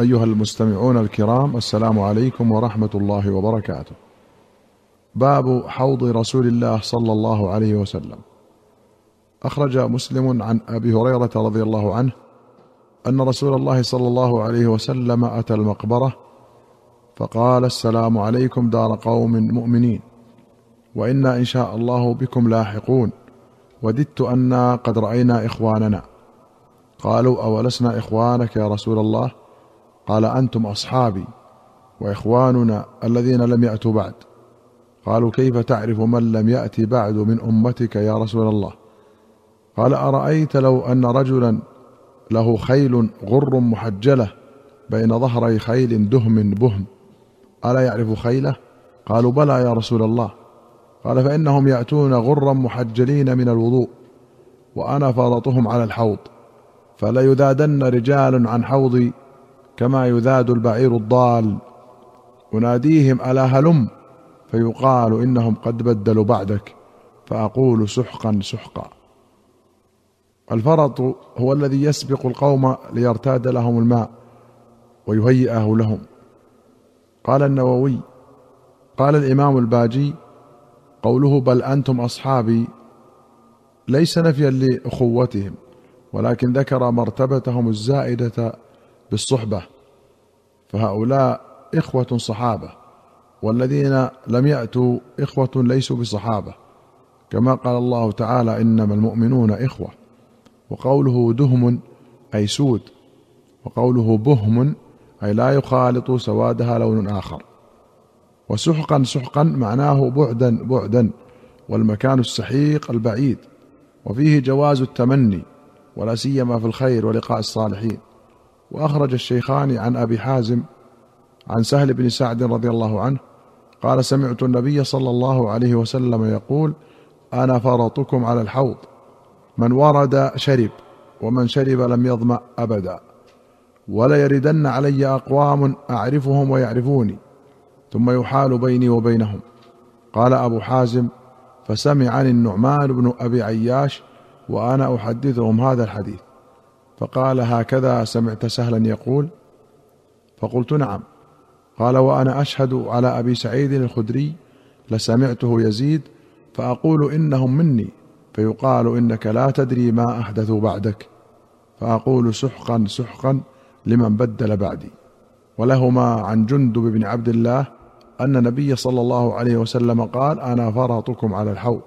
أيها المستمعون الكرام السلام عليكم ورحمة الله وبركاته. باب حوض رسول الله صلى الله عليه وسلم. أخرج مسلم عن أبي هريرة رضي الله عنه أن رسول الله صلى الله عليه وسلم أتى المقبرة فقال السلام عليكم دار قوم مؤمنين وإنا إن شاء الله بكم لاحقون وددت أنا قد رأينا إخواننا قالوا أولسنا إخوانك يا رسول الله قال أنتم أصحابي وإخواننا الذين لم يأتوا بعد. قالوا كيف تعرف من لم يات بعد من أمتك يا رسول الله؟ قال أرأيت لو أن رجلا له خيل غر محجلة بين ظهري خيل دهم بهم. ألا يعرف خيله؟ قالوا بلى يا رسول الله. قال فإنهم يأتون غرا محجلين من الوضوء وأنا فرطهم على الحوض فليذادن رجال عن حوضي كما يذاد البعير الضال. أناديهم ألا هلم؟ فيقال إنهم قد بدلوا بعدك. فأقول سحقا سحقا. الفرط هو الذي يسبق القوم ليرتاد لهم الماء ويهيئه لهم. قال النووي قال الإمام الباجي قوله بل أنتم أصحابي. ليس نفيا لأخوتهم ولكن ذكر مرتبتهم الزائدة بالصحبة فهؤلاء إخوة صحابة والذين لم يأتوا إخوة ليسوا بصحابة. كما قال الله تعالى إنما المؤمنون إخوة وقوله دهم أي سود وقوله بهم أي لا يخالط سوادها لون آخر. وسحقا سحقا معناه بعدا بعدا والمكان السحيق البعيد وفيه جواز التمني ولا سيما في الخير ولقاء الصالحين. وأخرج الشيخان عن أبي حازم عن سهل بن سعد رضي الله عنه قال سمعت النبي صلى الله عليه وسلم يقول أنا فرطكم على الحوض من ورد شرب ومن شرب لم يظمأ أبدا وليردن علي أقوام أعرفهم ويعرفوني ثم يحال بيني وبينهم. قال أبو حازم فسمعني النعمان بن أبي عياش وأنا أحدثهم هذا الحديث. فقال هكذا سمعت سهلا يقول فقلت نعم. قال وأنا أشهد على أبي سعيد الخدري لسمعته يزيد فأقول إنهم مني فيقال إنك لا تدري ما احدثوا بعدك. فأقول سحقا سحقا لمن بدل بعدي. ولهما عن جندب بن عبد الله أن النبي صلى الله عليه وسلم قال أنا فرطكم على الحوض.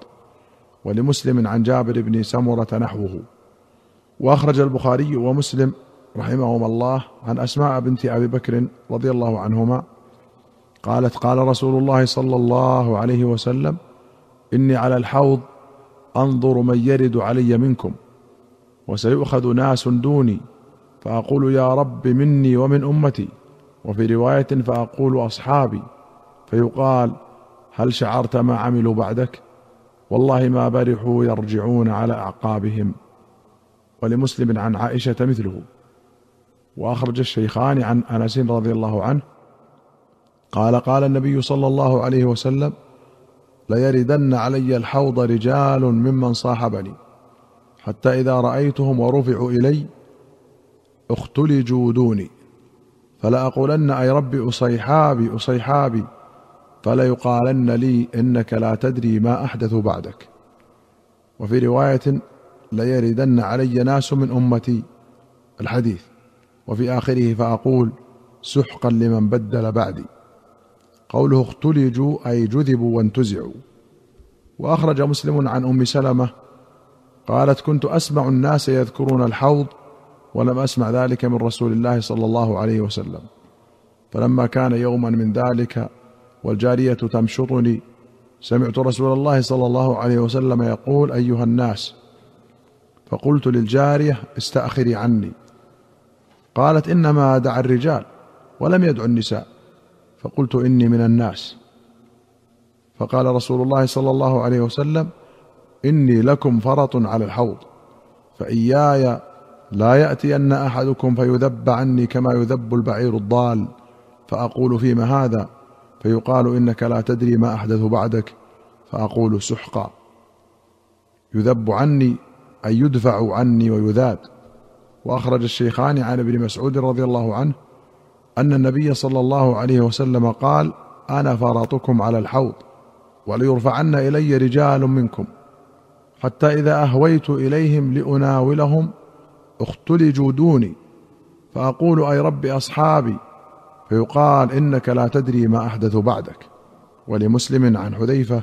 ولمسلم عن جابر بن سمرة نحوه. وأخرج البخاري ومسلم رحمهما الله عن أسماء بنت أبي بكر رضي الله عنهما قالت قال رسول الله صلى الله عليه وسلم إني على الحوض أنظر من يرد علي منكم وسيؤخذ ناس دوني فأقول يا رب مني ومن أمتي. وفي رواية فأقول أصحابي. فيقال هل شعرت ما عملوا بعدك؟ والله ما برحوا يرجعون على أعقابهم. ولمسلم عن عائشة مثله. وأخرج الشيخان عن أنس رضي الله عنه قال قال النبي صلى الله عليه وسلم ليردن علي الحوض رجال ممن صاحبني حتى إذا رأيتهم ورفعوا إلي اختلجوا دوني فلاقولن أي رب أصيحابي أصيحابي فليقالن لي إنك لا تدري ما أحدث بعدك. وفي رواية ليردن علي ناس من أمتي الحديث. وفي آخره فأقول سحقا لمن بدل بعدي. قوله اختلجوا أي جذبوا وانتزعوا. وأخرج مسلم عن أم سلمة قالت كنت أسمع الناس يذكرون الحوض ولم أسمع ذلك من رسول الله صلى الله عليه وسلم. فلما كان يوما من ذلك والجارية تمشطني سمعت رسول الله صلى الله عليه وسلم يقول أيها الناس فقلت للجارية استأخري عني. قالت إنما دعا الرجال ولم يدع النساء. فقلت إني من الناس. فقال رسول الله صلى الله عليه وسلم إني لكم فرط على الحوض. فإياي لا يأتين أحدكم فيذب عني كما يذب البعير الضال. فأقول فيما هذا. فيقال إنك لا تدري ما أحدث بعدك. فأقول سحقا. يذب عني أن يدفع عني ويذاد وأخرج الشيخان عن ابن مسعود رضي الله عنه أن النبي صلى الله عليه وسلم قال أنا فرطكم على الحوض وليرفعن إلي رجال منكم حتى إذا أهويت إليهم لأناولهم اختلجوا دوني فأقول أي رب أصحابي؟ فيقال إنك لا تدري ما أحدث بعدك ولمسلم عن حذيفة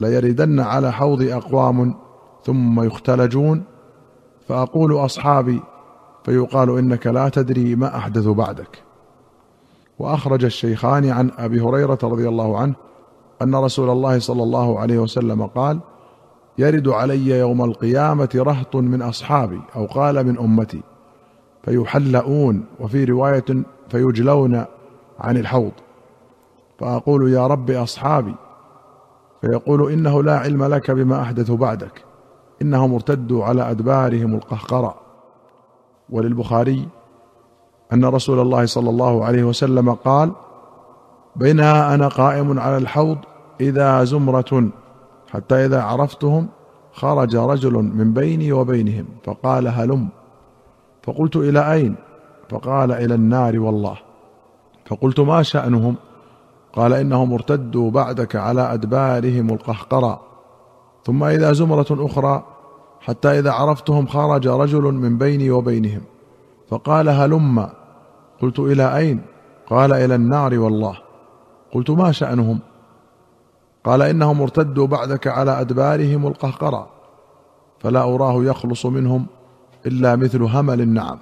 ليردن على حوض أقوام ثم يختلجون فأقول أصحابي فيقال إنك لا تدري ما أحدث بعدك. وأخرج الشيخان عن أبي هريرة رضي الله عنه أن رسول الله صلى الله عليه وسلم قال يرد علي يوم القيامة رهط من أصحابي أو قال من أمتي فيحلؤون وفي رواية فيجلون عن الحوض. فأقول يا رب أصحابي فيقول إنه لا علم لك بما أحدث بعدك. إنهم ارتدوا على أدبارهم القهقرى وللبخاري أن رسول الله صلى الله عليه وسلم قال بينها أنا قائم على الحوض إذا زمرة حتى إذا عرفتهم خرج رجل من بيني وبينهم فقال هلم. فقلت إلى أين؟ فقال إلى النار والله. فقلت ما شأنهم؟ قال إنهم ارتدوا بعدك على أدبارهم القهقرى ثم إذا زمرة أخرى حتى إذا عرفتهم خرج رجل من بيني وبينهم فقال هلم. قلت إلى أين؟ قال إلى النار والله. قلت ما شأنهم؟ قال إنهم ارتدوا بعدك على أدبارهم القهقرى فلا أراه يخلص منهم إلا مثل همل النعم.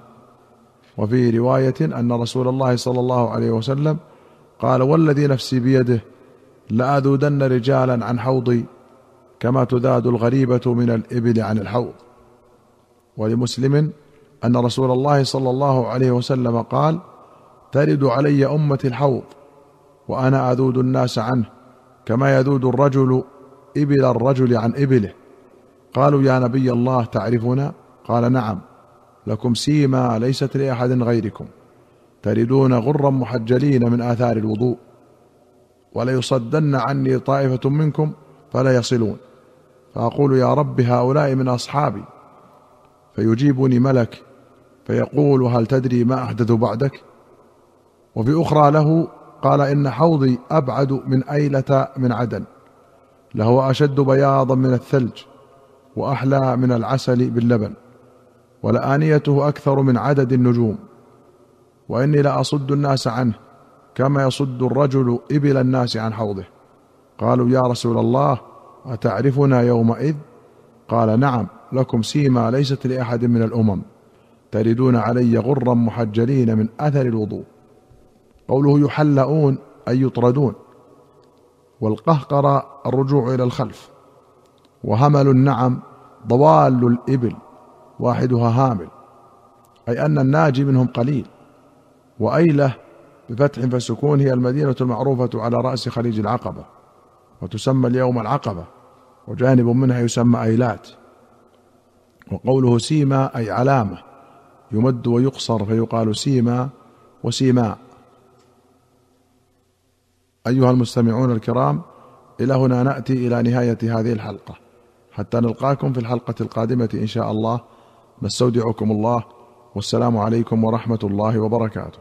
وفي رواية أن رسول الله صلى الله عليه وسلم قال والذي نفسي بيده لآذودن رجالا عن حوضي كما تذاد الغريبة من الإبل عن الحوض. ولمسلم أن رسول الله صلى الله عليه وسلم قال ترد علي امتي الحوض وأنا أذود الناس عنه كما يذود الرجل إبل الرجل عن إبله. قالوا يا نبي الله تعرفنا؟ قال نعم لكم سيما ليست لأحد غيركم. تردون غرا محجلين من آثار الوضوء وليصدن عني طائفة منكم فلا يصلون. فأقول يا رب هؤلاء من أصحابي. فيجيبني ملك فيقول هل تدري ما أحدث بعدك؟ وفي أخرى له قال إن حوضي أبعد من أيلة من عدن. لهو أشد بياضا من الثلج وأحلى من العسل باللبن. ولآنيته أكثر من عدد النجوم. وإني لاصد الناس عنه كما يصد الرجل إبل الناس عن حوضه. قالوا يا رسول الله أتعرفنا يومئذ؟ قال نعم لكم سيما ليست لأحد من الأمم. تردون علي غرا محجلين من أثر الوضوء. قوله يحلؤون أي يطردون. والقهقر الرجوع إلى الخلف. وهمل النعم ضوال الإبل واحدها هامل. أي أن الناجي منهم قليل. وأيله بفتح فسكون هي المدينة المعروفة على رأس خليج العقبة. وتسمى اليوم العقبة. وجانب منها يسمى أيلات وقوله سيما أي علامة يمد ويقصر فيقال سيما وسيماء أيها المستمعون الكرام إلى هنا نأتي إلى نهاية هذه الحلقة. حتى نلقاكم في الحلقة القادمة إن شاء الله. نستودعكم الله. والسلام عليكم ورحمة الله وبركاته.